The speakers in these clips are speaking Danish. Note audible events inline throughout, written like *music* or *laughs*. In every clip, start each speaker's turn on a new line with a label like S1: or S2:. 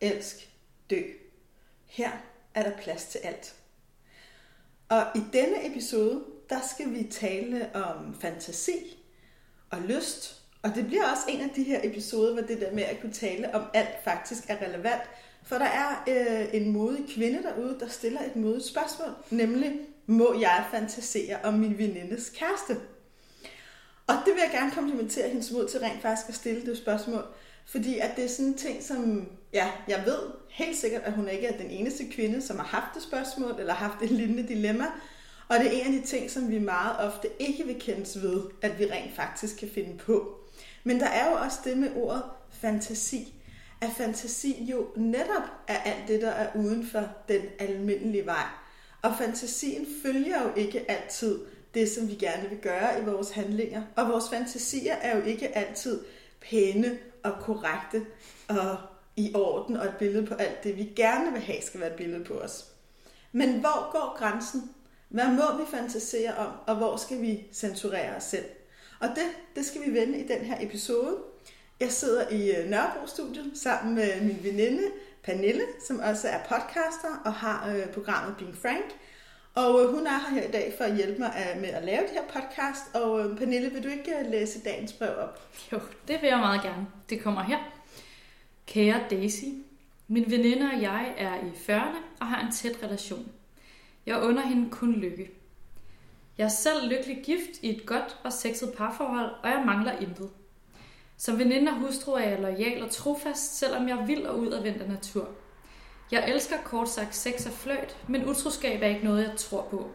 S1: elsk, dø. Her er der plads til alt. Og i denne episode, der skal vi tale om fantasi og lyst. Og det bliver også en af de her episoder, hvor det der med at kunne tale om alt faktisk er relevant. For der er øh, en modig kvinde derude, der stiller et modigt spørgsmål, nemlig, må jeg fantasere om min venindes kæreste? Og det vil jeg gerne komplimentere hendes mod til rent faktisk at stille det spørgsmål. Fordi at det er sådan en ting, som ja, jeg ved helt sikkert, at hun ikke er den eneste kvinde, som har haft det spørgsmål, eller haft et lignende dilemma. Og det er en af de ting, som vi meget ofte ikke vil kendes ved, at vi rent faktisk kan finde på. Men der er jo også det med ordet fantasi. At fantasi jo netop er alt det, der er uden for den almindelige vej. Og fantasien følger jo ikke altid det, som vi gerne vil gøre i vores handlinger. Og vores fantasier er jo ikke altid pæne og korrekte og i orden og et billede på alt det, vi gerne vil have, skal være et billede på os. Men hvor går grænsen? Hvad må vi fantasere om, og hvor skal vi censurere os selv? Og det, det skal vi vende i den her episode. Jeg sidder i øh, Nørrebro-studiet sammen med min veninde Pernille, som også er podcaster og har øh, programmet Being Frank. Og øh, hun er her i dag for at hjælpe mig øh, med at lave det her podcast. Og øh, Pernille, vil du ikke øh, læse dagens brev op?
S2: Jo, det vil jeg meget gerne. Det kommer her. Kære Daisy, min veninde og jeg er i 40'erne og har en tæt relation. Jeg under hende kun lykke. Jeg er selv lykkelig gift i et godt og sexet parforhold, og jeg mangler intet. Som veninde og hustru er jeg lojal og trofast, selvom jeg vil og ud af natur. Jeg elsker kort sagt sex og fløjt, men utroskab er ikke noget, jeg tror på.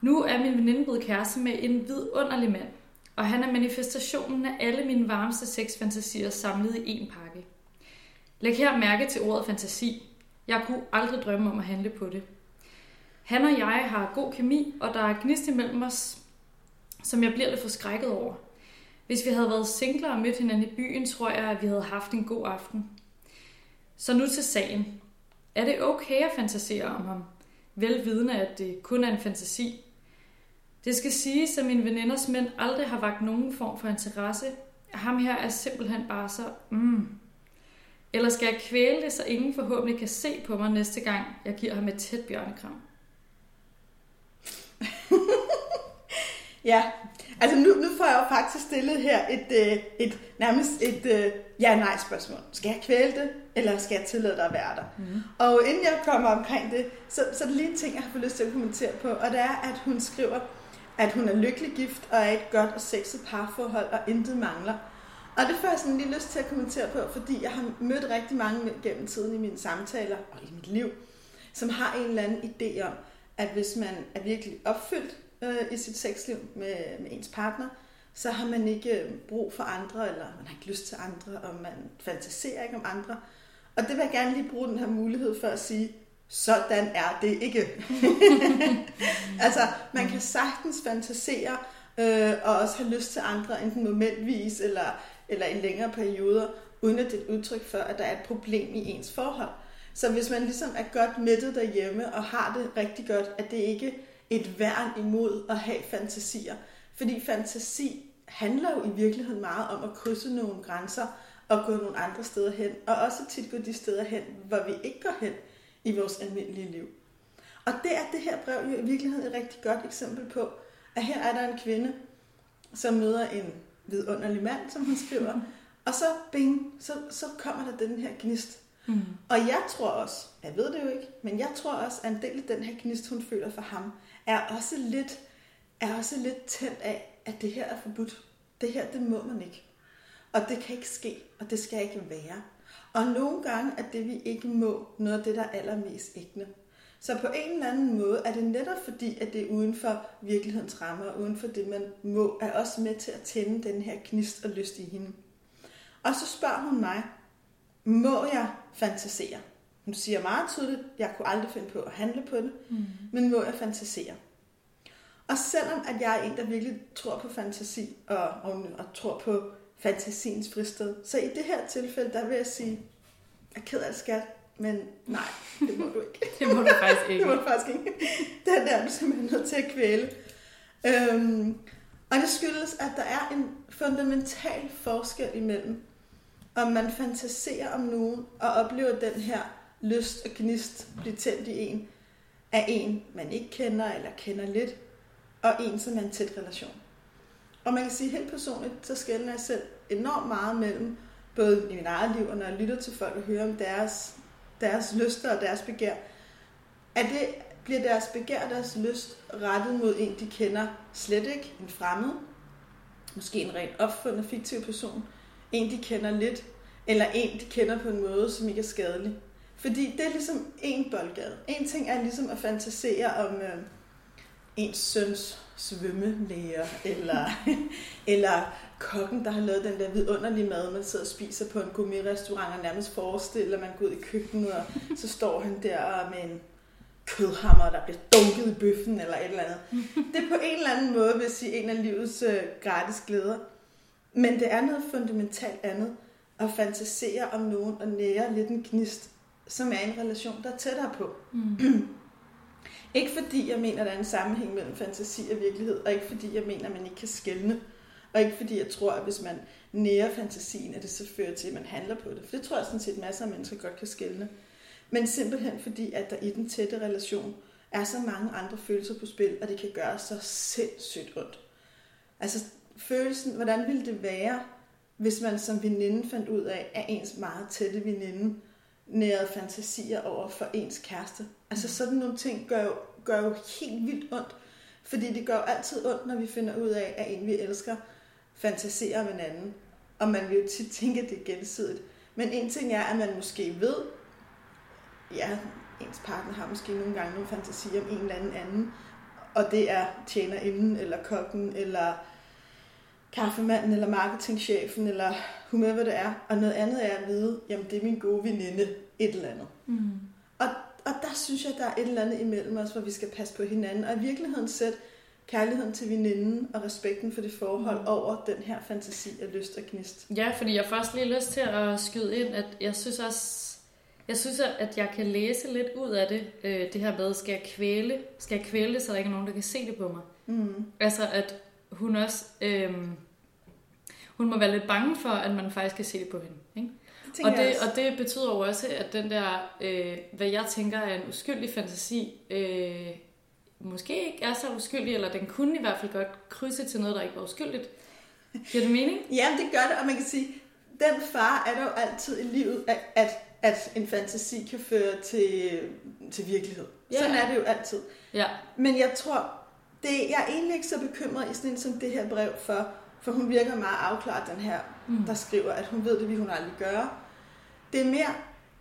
S2: Nu er min veninde blevet kæreste med en vidunderlig mand, og han er manifestationen af alle mine varmeste sexfantasier samlet i en pakke. Læg her mærke til ordet fantasi. Jeg kunne aldrig drømme om at handle på det. Han og jeg har god kemi, og der er gnist imellem os, som jeg bliver lidt forskrækket over. Hvis vi havde været singler og mødt hinanden i byen, tror jeg, at vi havde haft en god aften. Så nu til sagen. Er det okay at fantasere om ham? Velvidende, at det kun er en fantasi. Det skal siges, at mine veninders mænd aldrig har vagt nogen form for interesse. Ham her er simpelthen bare så... Mm. Eller skal jeg kvæle det, så ingen forhåbentlig kan se på mig næste gang, jeg giver ham et tæt bjørnekram?
S1: Ja, altså nu, nu får jeg jo faktisk stillet her et, øh, et nærmest et øh, ja-nej spørgsmål. Skal jeg kvæle det, eller skal jeg tillade dig at være der? Mm. Og inden jeg kommer omkring det, så, så er det lige en ting, jeg har fået lyst til at kommentere på, og det er, at hun skriver, at hun er lykkelig gift og er et godt og sexet parforhold, og intet mangler. Og det får jeg sådan lige lyst til at kommentere på, fordi jeg har mødt rigtig mange gennem tiden i mine samtaler og i mit liv, som har en eller anden idé om, at hvis man er virkelig opfyldt øh, i sit sexliv med, med ens partner, så har man ikke øh, brug for andre, eller man har ikke lyst til andre, og man fantaserer ikke om andre. Og det vil jeg gerne lige bruge den her mulighed for at sige, sådan er det ikke. *laughs* altså, man kan sagtens fantasere, øh, og også have lyst til andre, enten momentvis eller, eller i længere perioder, uden at det er et udtryk for, at der er et problem i ens forhold. Så hvis man ligesom er godt mættet derhjemme og har det rigtig godt, at det ikke er et værn imod at have fantasier. Fordi fantasi handler jo i virkeligheden meget om at krydse nogle grænser og gå nogle andre steder hen, og også tit gå de steder hen, hvor vi ikke går hen i vores almindelige liv. Og det er det her brev jo i virkeligheden et rigtig godt eksempel på, at her er der en kvinde, som møder en vidunderlig mand, som hun skriver, og så bing, så, så kommer der den her gnist. Mm. Og jeg tror også, jeg ved det jo ikke, men jeg tror også, at en del af den her gnist, hun føler for ham, er også lidt, er også lidt tændt af, at det her er forbudt. Det her, det må man ikke. Og det kan ikke ske, og det skal ikke være. Og nogle gange er det, vi ikke må, noget af det, der er allermest ægne. Så på en eller anden måde er det netop fordi, at det er uden for virkelighedens rammer, uden for det, man må, er også med til at tænde den her gnist og lyst i hende. Og så spørger hun mig, må jeg fantasere? Hun siger meget tydeligt, jeg kunne aldrig finde på at handle på det, mm. men må jeg fantasere? Og selvom at jeg er en, der virkelig tror på fantasi og, og, og tror på fantasiens fristed, så i det her tilfælde, der vil jeg sige, jeg er ked af det, skat, men nej, det må du ikke. *laughs*
S2: det må du faktisk ikke. *laughs*
S1: det må du faktisk ikke. Den der er du simpelthen nødt til at kvæle. Øhm, og det skyldes, at der er en fundamental forskel imellem, om man fantaserer om nogen og oplever den her lyst og gnist blive tændt i en af en, man ikke kender eller kender lidt, og en, som er en tæt relation. Og man kan sige helt personligt, så skældner jeg selv enormt meget mellem, både i min eget liv, og når jeg lytter til folk og hører om deres, deres lyster og deres begær, at det bliver deres begær og deres lyst rettet mod en, de kender slet ikke, en fremmed, måske en rent opfundet fiktiv person, en, de kender lidt, eller en, de kender på en måde, som ikke er skadelig. Fordi det er ligesom en boldgade. En ting er ligesom at fantasere om øh, ens søns svømmelæger, eller, *laughs* eller kokken, der har lavet den der vidunderlige mad, man sidder og spiser på en gourmet-restaurant, og nærmest forestiller, man går ud i køkkenet, og så står han der med en kødhammer, der bliver dunket i bøffen, eller et eller andet. Det er på en eller anden måde, vil jeg sige, en af livets øh, gratis glæder. Men det er noget fundamentalt andet at fantasere om nogen og nære lidt en gnist, som er en relation, der er tættere på. Mm. *clears throat* ikke fordi jeg mener, der er en sammenhæng mellem fantasi og virkelighed, og ikke fordi jeg mener, at man ikke kan skelne. Og ikke fordi jeg tror, at hvis man nærer fantasien, at det så fører til, at man handler på det. For det tror jeg sådan set, masser af mennesker godt kan skelne. Men simpelthen fordi, at der i den tætte relation er så mange andre følelser på spil, og det kan gøre så sindssygt ondt. Altså følelsen, hvordan ville det være, hvis man som veninde fandt ud af, at ens meget tætte veninde nærede fantasier over for ens kæreste. Altså sådan nogle ting gør jo, gør jo helt vildt ondt, fordi det gør jo altid ondt, når vi finder ud af, at en vi elsker fantaserer om en anden. Og man vil jo tit tænke, at det er gensidigt. Men en ting er, at man måske ved, ja, ens partner har måske nogle gange nogle fantasier om en eller anden anden, og det er tjenerinden, eller kokken, eller kaffemanden, eller marketingchefen, eller whomever det er. Og noget andet er at vide, jamen det er min gode veninde, et eller andet. Mm. Og, og der synes jeg, der er et eller andet imellem os, hvor vi skal passe på hinanden. Og i virkeligheden sætte kærligheden til veninden og respekten for det forhold mm. over den her fantasi af lyst og gnist.
S2: Ja, fordi jeg først lige lyst til at skyde ind, at jeg synes også, jeg synes, at jeg kan læse lidt ud af det, øh, det her med, skal jeg kvæle, skal jeg kvæle det, så der ikke er nogen, der kan se det på mig. Mm. Altså, at hun også, øh, hun må være lidt bange for, at man faktisk kan se det på hende. Ikke? Det og, det, og det betyder jo også, at den der, øh, hvad jeg tænker er en uskyldig fantasi, øh, måske ikke er så uskyldig, eller den kunne i hvert fald godt krydse til noget, der ikke var uskyldigt. Giver det mening? *laughs*
S1: Ja, det gør det, og man kan sige, den far er der jo altid i livet, at, at, at en fantasi kan føre til, til virkelighed. Ja. Sådan er det jo altid.
S2: Ja.
S1: Men jeg tror, det, jeg er egentlig ikke så bekymret i sådan en som det her brev for, for hun virker meget afklaret, den her, mm. der skriver, at hun ved, det vil hun aldrig gøre. Det er mere,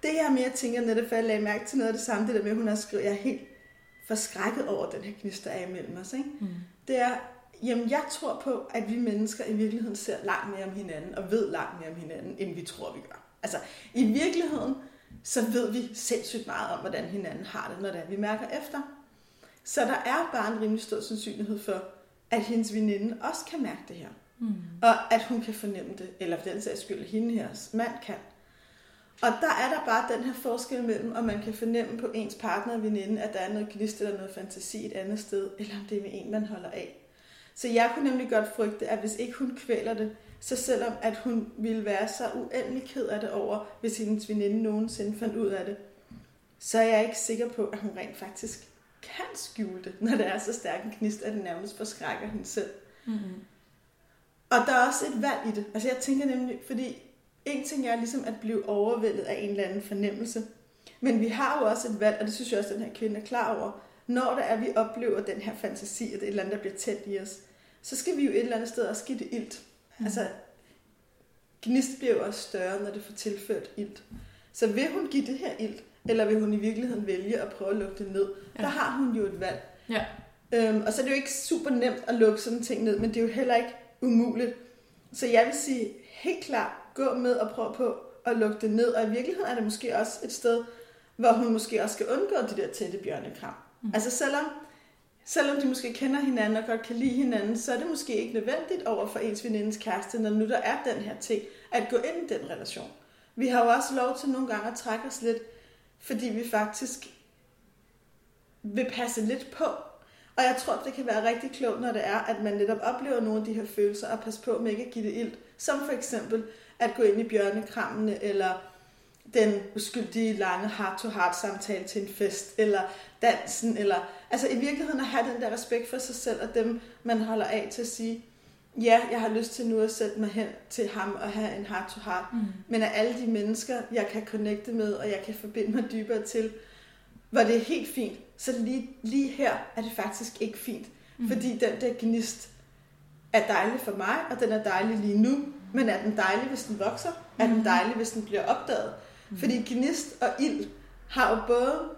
S1: det jeg mere tænker netop, for jeg lagde mærke til noget af det samme, det der med, at hun har skrevet, jeg er helt forskrækket over den her gnist, der er imellem os. Ikke? Mm. Det er, jamen jeg tror på, at vi mennesker i virkeligheden ser langt mere om hinanden, og ved langt mere om hinanden, end vi tror, vi gør. Altså, i virkeligheden, så ved vi sindssygt meget om, hvordan hinanden har det, når det er, vi mærker efter. Så der er bare en rimelig stor sandsynlighed for, at hendes veninde også kan mærke det her. Mm. Og at hun kan fornemme det, eller for den sags skyld, hende her mand kan. Og der er der bare den her forskel mellem, om man kan fornemme på ens partner og veninde, at der er noget gnist eller noget fantasi et andet sted, eller om det er med en, man holder af. Så jeg kunne nemlig godt frygte, at hvis ikke hun kvæler det, så selvom at hun ville være så uendelig ked af det over, hvis hendes veninde nogensinde fandt ud af det, så er jeg ikke sikker på, at hun rent faktisk kan skjule det, når det er så stærk en knist, at det nærmest forskrækker hende selv. Mm-hmm. Og der er også et valg i det. Altså jeg tænker nemlig, fordi en ting er ligesom at blive overvældet af en eller anden fornemmelse, men vi har jo også et valg, og det synes jeg også, at den her kvinde er klar over, når det er, vi oplever den her fantasi, at det er et eller andet, der bliver tændt i os, så skal vi jo et eller andet sted også give det ilt. Mm. Altså, gnist bliver jo også større, når det får tilført ilt. Så vil hun give det her ilt, eller vil hun i virkeligheden vælge at prøve at lukke det ned? Ja. Der har hun jo et valg.
S2: Ja.
S1: Øhm, og så er det jo ikke super nemt at lukke sådan ting ned, men det er jo heller ikke umuligt. Så jeg vil sige helt klart, gå med og prøve på at lukke det ned. Og i virkeligheden er det måske også et sted, hvor hun måske også skal undgå de der tætte bjørnekram. Mm. Altså selvom, selvom de måske kender hinanden og godt kan lide hinanden, så er det måske ikke nødvendigt over for ens venindes kæreste, når nu der er den her ting, at gå ind i den relation. Vi har jo også lov til nogle gange at trække os lidt, fordi vi faktisk vil passe lidt på. Og jeg tror, det kan være rigtig klogt, når det er, at man netop oplever nogle af de her følelser, og passe på med ikke at give det ild. Som for eksempel at gå ind i bjørnekrammene, eller den uskyldige lange heart-to-heart samtale til en fest, eller dansen, eller altså i virkeligheden at have den der respekt for sig selv, og dem man holder af til at sige, ja, jeg har lyst til nu at sætte mig hen til ham og have en heart-to-heart, mm. men af alle de mennesker, jeg kan connecte med, og jeg kan forbinde mig dybere til, hvor det er helt fint, så lige, lige her er det faktisk ikke fint. Mm. Fordi den der gnist er dejlig for mig, og den er dejlig lige nu, men er den dejlig, hvis den vokser? Mm. Er den mm. dejlig, hvis den bliver opdaget? Mm. Fordi gnist og ild har jo både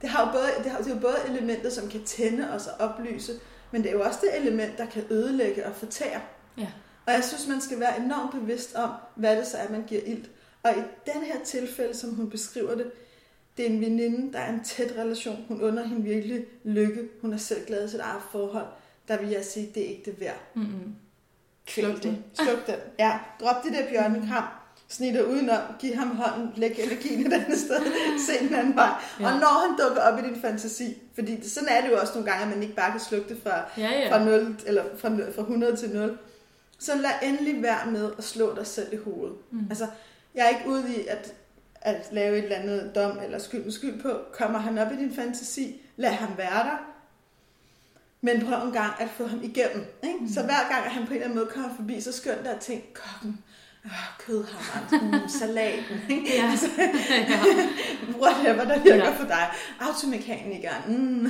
S1: det har jo både, det har, det er jo både elementer, som kan tænde os og oplyse, men det er jo også det element, der kan ødelægge og fortære. Ja. Og jeg synes, man skal være enormt bevidst om, hvad det så er, man giver ild. Og i den her tilfælde, som hun beskriver det, det er en veninde, der er en tæt relation. Hun under hende virkelig lykke. Hun er selv glad i sit eget forhold. Der vil jeg sige, det er ikke det værd. Mm-hmm. Sluk det. Sluk den. *laughs* Ja, drop det der bjørnekram. Snitter udenom, giv ham hånden, læg energien et andet sted, *laughs* se en anden vej. Ja. Og når han dukker op i din fantasi, fordi sådan er det jo også nogle gange, at man ikke bare kan slukke det fra, ja, ja. fra, 0, eller fra, fra 100 til 0, så lad endelig være med at slå dig selv i hovedet. Mm. Altså, jeg er ikke ude i, at at lave et eller andet dom eller skyld med skyld på. Kommer han op i din fantasi, lad ham være der. Men prøv en gang at få ham igennem. Ikke? Mm. Så hver gang, at han på en eller anden måde kommer forbi, så skønt der at tænke, kokken, øh, kødhammeren, mm, salaten, ikke? Ja. *laughs* Altså, whatever, der virker ja. for dig. Automekanikeren, mm,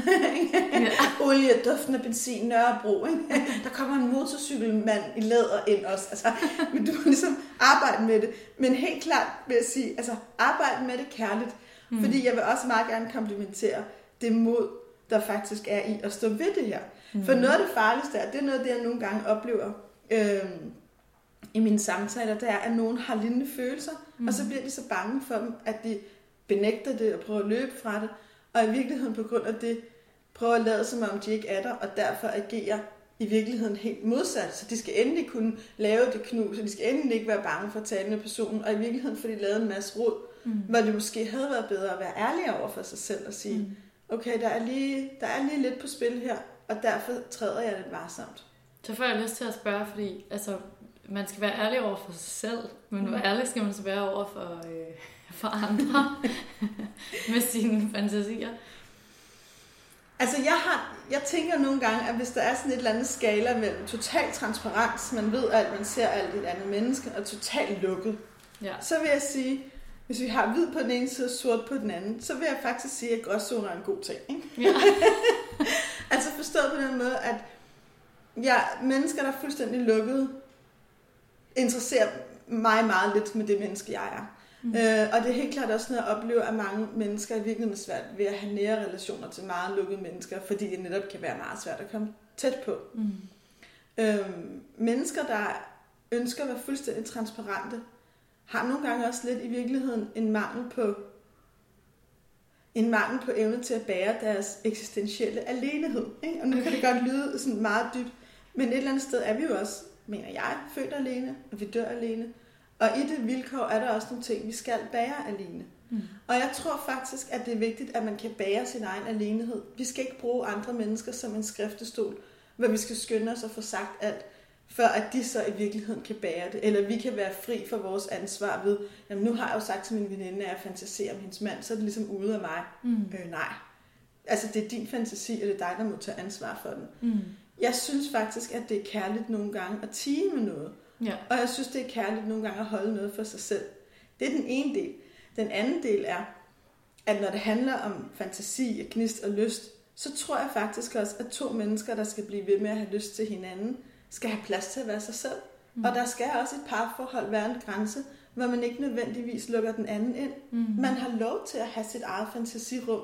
S1: ja. *laughs* olie, duften af benzin, Nørrebro, ikke? *laughs* der kommer en motorcykelmand i læder ind også. Altså, men du må ligesom arbejde med det. Men helt klart vil jeg sige, altså arbejde med det kærligt, mm. fordi jeg vil også meget gerne komplimentere det mod, der faktisk er i at stå ved det her. Mm. For noget af det farligste er, det er noget af det, jeg nogle gange oplever, øh, i mine samtaler, det er, at nogen har lignende følelser, mm. og så bliver de så bange for dem, at de benægter det og prøver at løbe fra det, og i virkeligheden på grund af det, prøver at lade som om de ikke er der, og derfor agerer i virkeligheden helt modsat. Så de skal endelig kunne lave det knus, så de skal endelig ikke være bange for at tale med personen, og i virkeligheden får de lavet en masse råd, mm. hvor det måske havde været bedre at være ærlig over for sig selv og sige, mm. okay, der er, lige, der er lige lidt på spil her, og derfor træder jeg lidt varsomt.
S2: Så får jeg lyst til at spørge, fordi altså, man skal være ærlig over for sig selv, men hvor mm. ærlig skal man så være over for, øh, for andre *laughs* med sine fantasier?
S1: Altså jeg har, jeg tænker nogle gange, at hvis der er sådan et eller andet skala mellem total transparens, man ved alt, man ser alt et andet menneske, og totalt lukket, ja. så vil jeg sige, hvis vi har hvid på den ene side og sort på den anden, så vil jeg faktisk sige, at gråzone er en god ting. Ikke? Ja. *laughs* altså forstået på den måde, at ja, mennesker, der er fuldstændig lukket, interesserer mig meget lidt med det menneske, jeg er. Mm. Øh, og det er helt klart også noget, jeg oplever, at mange mennesker er virkelig svært ved at have nære relationer til meget lukkede mennesker, fordi det netop kan være meget svært at komme tæt på. Mm. Øh, mennesker, der ønsker at være fuldstændig transparente, har nogle gange også lidt i virkeligheden en mangel på en mangel på evne til at bære deres eksistentielle alenehed. Ikke? Og nu kan det godt lyde sådan meget dybt, men et eller andet sted er vi jo også mener jeg, født alene, og vi dør alene. Og i det vilkår er der også nogle ting, vi skal bære alene. Mm. Og jeg tror faktisk, at det er vigtigt, at man kan bære sin egen alenehed. Vi skal ikke bruge andre mennesker som en skriftestol, hvor vi skal skynde os og få sagt alt, før at de så i virkeligheden kan bære det. Eller vi kan være fri for vores ansvar ved, jamen nu har jeg jo sagt til min veninde, at jeg fantaserer om hendes mand, så er det ligesom ude af mig. Mm. Øh, nej. Altså det er din fantasi, og det er dig, der må tage ansvar for den. Mm. Jeg synes faktisk, at det er kærligt nogle gange at tige med noget. Ja. Og jeg synes, det er kærligt nogle gange at holde noget for sig selv. Det er den ene del. Den anden del er, at når det handler om fantasi, gnist og lyst, så tror jeg faktisk også, at to mennesker, der skal blive ved med at have lyst til hinanden, skal have plads til at være sig selv. Mm. Og der skal også et parforhold være en grænse, hvor man ikke nødvendigvis lukker den anden ind. Mm. Man har lov til at have sit eget fantasirum,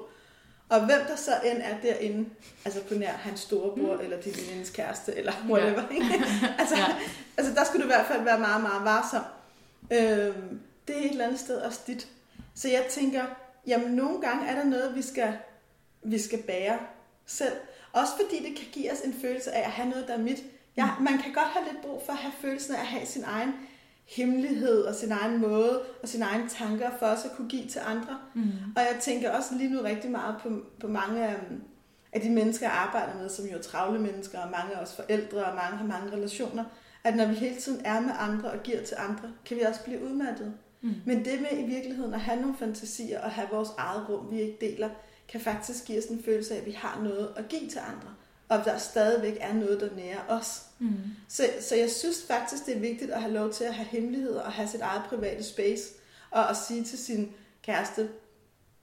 S1: og hvem der så end er derinde, altså på nær hans storebror, mm. eller din venindes kæreste, eller whatever. *laughs* Ja. altså, ja. altså, der skulle du i hvert fald være meget, meget varsom. Øhm, det er et eller andet sted også dit. Så jeg tænker, jamen nogle gange er der noget, vi skal, vi skal bære selv. Også fordi det kan give os en følelse af at have noget, der er mit. Ja, man kan godt have lidt brug for at have følelsen af at have sin egen hemmelighed og sin egen måde og sine egne tanker for os at kunne give til andre. Mm. Og jeg tænker også lige nu rigtig meget på, på mange af, af de mennesker, jeg arbejder med, som jo er travle mennesker, og mange af os forældre, og mange har mange relationer, at når vi hele tiden er med andre og giver til andre, kan vi også blive udmattet. Mm. Men det med i virkeligheden at have nogle fantasier og have vores eget rum, vi ikke deler, kan faktisk give os en følelse af, at vi har noget at give til andre og der stadigvæk er noget, der nærer os. Mm. Så, så jeg synes faktisk, det er vigtigt at have lov til at have hemmeligheder og have sit eget private space, og at sige til sin kæreste,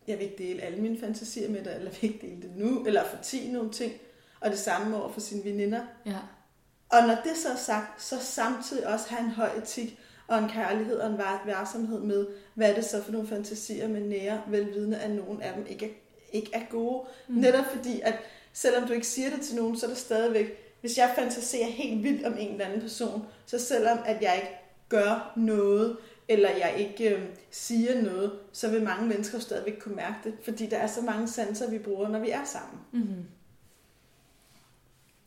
S1: jeg vil ikke dele alle mine fantasier med dig, eller jeg vil ikke dele det nu, eller fortige nogle ting, og det samme over for sine veninder. Ja. Og når det så er sagt, så samtidig også have en høj etik, og en kærlighed og en værsomhed med, hvad er det så for nogle fantasier, med nære, velvidende, at nogen af dem ikke er, ikke er gode. Mm. Netop fordi, at selvom du ikke siger det til nogen, så er det stadigvæk, hvis jeg fantaserer helt vildt om en eller anden person, så selvom at jeg ikke gør noget, eller jeg ikke øh, siger noget, så vil mange mennesker stadigvæk kunne mærke det, fordi der er så mange sanser, vi bruger, når vi er sammen. Mm-hmm.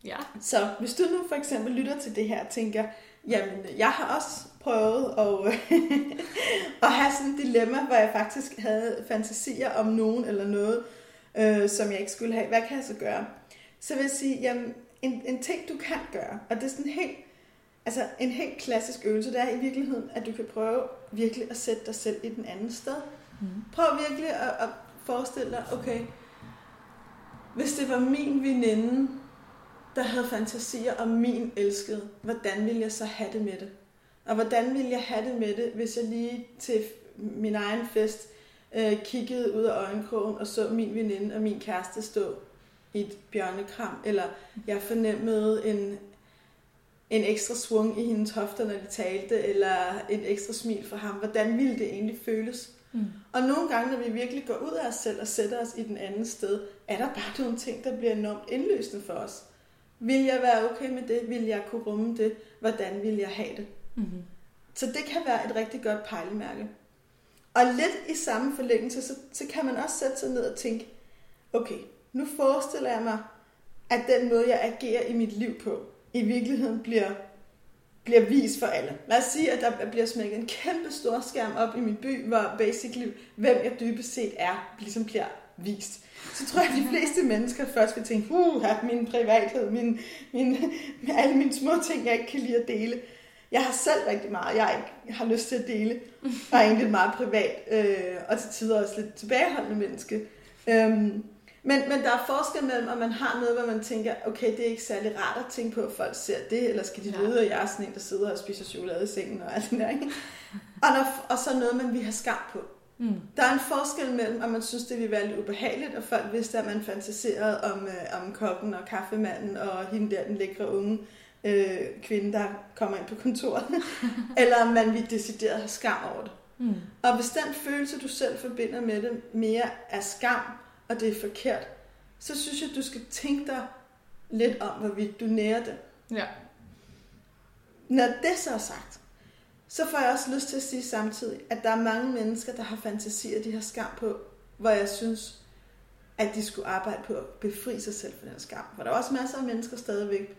S1: Ja. Så hvis du nu for eksempel lytter til det her og tænker, jamen jeg har også prøvet at, *laughs* at have sådan et dilemma, hvor jeg faktisk havde fantasier om nogen eller noget, øh, som jeg ikke skulle have. Hvad kan jeg så gøre? Så vil jeg sige, jamen, en, en ting, du kan gøre, og det er sådan helt, altså en helt klassisk øvelse, det er i virkeligheden, at du kan prøve virkelig at sætte dig selv i den anden sted. Mm. Prøv virkelig at, at forestille dig, okay, hvis det var min veninde, der havde fantasier om min elskede, hvordan ville jeg så have det med det? Og hvordan ville jeg have det med det, hvis jeg lige til min egen fest øh, kiggede ud af øjenkrogen og så min veninde og min kæreste stå i et bjørnekram, eller jeg fornemmede en, en ekstra svung i hendes hofter, når de talte, eller et ekstra smil fra ham. Hvordan ville det egentlig føles? Mm. Og nogle gange, når vi virkelig går ud af os selv og sætter os i den anden sted, er der bare nogle ting, der bliver enormt indløsende for os. Vil jeg være okay med det? Vil jeg kunne rumme det? Hvordan vil jeg have det? Mm-hmm. Så det kan være et rigtig godt pejlemærke. Og lidt i samme forlængelse, så, så kan man også sætte sig ned og tænke, okay, nu forestiller jeg mig, at den måde, jeg agerer i mit liv på, i virkeligheden bliver, bliver vist for alle. Lad os sige, at der bliver smækket en kæmpe stor skærm op i min by, hvor basically, hvem jeg dybest set er, ligesom bliver vist. Så tror jeg, at de fleste *laughs* mennesker først vil tænke, uh, min privathed, min, min, alle mine små ting, jeg ikke kan lide at dele. Jeg har selv rigtig meget, jeg ikke har lyst til at dele, og er egentlig meget privat, øh, og til tider også lidt tilbageholdende menneske. Øhm, men, men der er forskel mellem, om man har noget, hvor man tænker, okay, det er ikke særlig rart at tænke på, at folk ser det, eller skal de ja. vide, at jeg er sådan en, der sidder og spiser chokolade i sengen og alt det der, ikke? Og, når, og så noget, man vil have skam på. Mm. Der er en forskel mellem, om man synes, det vil være lidt ubehageligt, og folk vidste, at man fantaserede om, øh, om kokken og kaffemanden og hende der, den lækre unge, øh, kvinde, der kommer ind på kontoret, *laughs* eller om man vil decideret have skam over det. Mm. Og hvis den følelse, du selv forbinder med det, mere er skam, og det er forkert, så synes jeg, du skal tænke dig lidt om, hvorvidt du nærer det. Ja. Når det så er sagt, så får jeg også lyst til at sige samtidig, at der er mange mennesker, der har fantasier, de har skam på, hvor jeg synes, at de skulle arbejde på at befri sig selv fra den skam. For der er også masser af mennesker stadigvæk,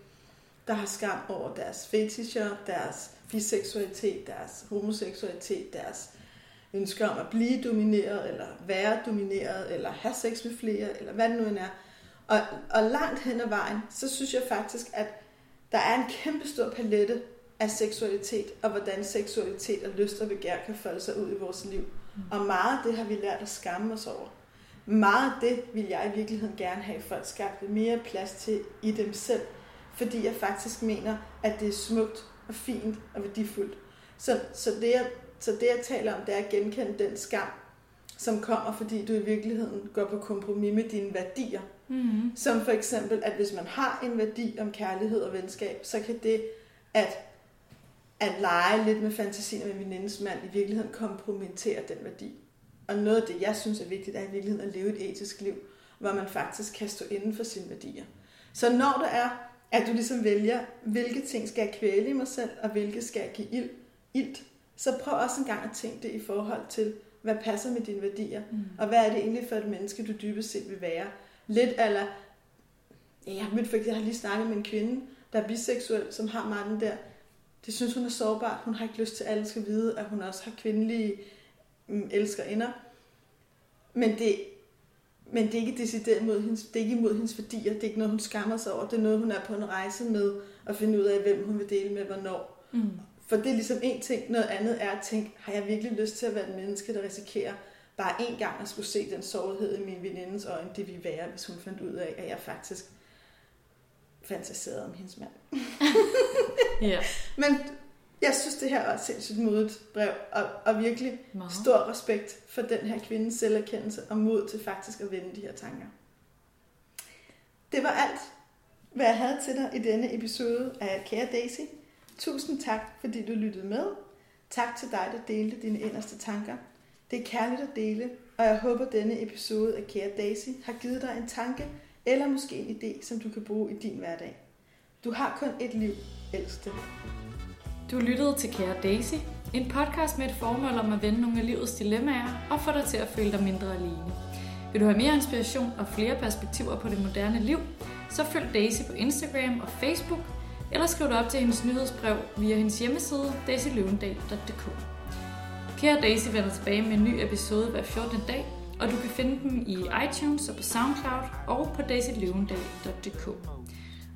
S1: der har skam over deres fetischer, deres biseksualitet, deres homoseksualitet, deres ønsker om at blive domineret, eller være domineret, eller have sex med flere, eller hvad det nu end er. Og, og langt hen ad vejen, så synes jeg faktisk, at der er en kæmpe stor palette af seksualitet, og hvordan seksualitet og lyst og begær kan folde sig ud i vores liv. Mm. Og meget af det har vi lært at skamme os over. Meget af det vil jeg i virkeligheden gerne have, at folk skabte mere plads til i dem selv, fordi jeg faktisk mener, at det er smukt og fint og værdifuldt. Så, så, det, jeg, så det, jeg taler om, det er at genkende den skam, som kommer, fordi du i virkeligheden går på kompromis med dine værdier. Mm-hmm. Som for eksempel, at hvis man har en værdi om kærlighed og venskab, så kan det at, at lege lidt med fantasien med min mand i virkeligheden kompromittere den værdi. Og noget af det, jeg synes er vigtigt, er i virkeligheden at leve et etisk liv, hvor man faktisk kan stå inden for sine værdier. Så når der er at du ligesom vælger, hvilke ting skal jeg kvæle i mig selv, og hvilke skal jeg give ild, ild så prøv også en gang at tænke det i forhold til, hvad passer med dine værdier,
S2: Mm.
S1: og hvad er det egentlig for et menneske, du dybest set vil være. Lidt eller, ja, jeg mødt, jeg har lige snakket med en kvinde, der er biseksuel, som har meget den der, det synes hun er sårbart, hun har ikke lyst til, at alle skal vide, at hun også har kvindelige mm, elskerinder. Men det, men det er ikke decideret imod hendes, det er ikke imod hendes værdier, det er ikke noget, hun skammer sig over, det er noget, hun er på en rejse med, at finde ud af, hvem hun vil dele med, hvornår.
S2: Mm.
S1: For det er ligesom en ting. Noget andet er at tænke, har jeg virkelig lyst til at være et menneske, der risikerer bare én gang at skulle se den sårhed i min venindes øjne, det ville være, hvis hun fandt ud af, at jeg faktisk fantaserede om hendes mand. *laughs*
S2: Ja,
S1: Men jeg synes, det her var et sindssygt modigt brev, og, og virkelig
S2: meget.
S1: stor respekt for den her kvindes selverkendelse og mod til faktisk at vende de her tanker. Det var alt, hvad jeg havde til dig i denne episode af Kære Daisy. Tusind tak, fordi du lyttede med. Tak til dig, der delte dine inderste tanker. Det er kærligt at dele, og jeg håber, denne episode af Kære Daisy har givet dig en tanke eller måske en idé, som du kan bruge i din hverdag. Du har kun et liv. Elsk det.
S2: Du lyttede til Kære Daisy, en podcast med et formål om at vende nogle af livets dilemmaer og få dig til at føle dig mindre alene. Vil du have mere inspiration og flere perspektiver på det moderne liv, så følg Daisy på Instagram og Facebook, eller skriv dig op til hendes nyhedsbrev via hendes hjemmeside daisyløvendal.dk. Kære Daisy vender tilbage med en ny episode hver 14. dag, og du kan finde dem i iTunes og på SoundCloud og på daisyløvendal.dk.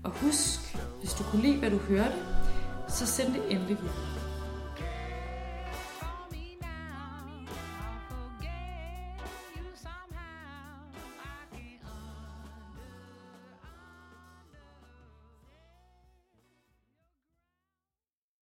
S2: Og husk, hvis du kunne lide, hvad du hørte, så send det endelig videre.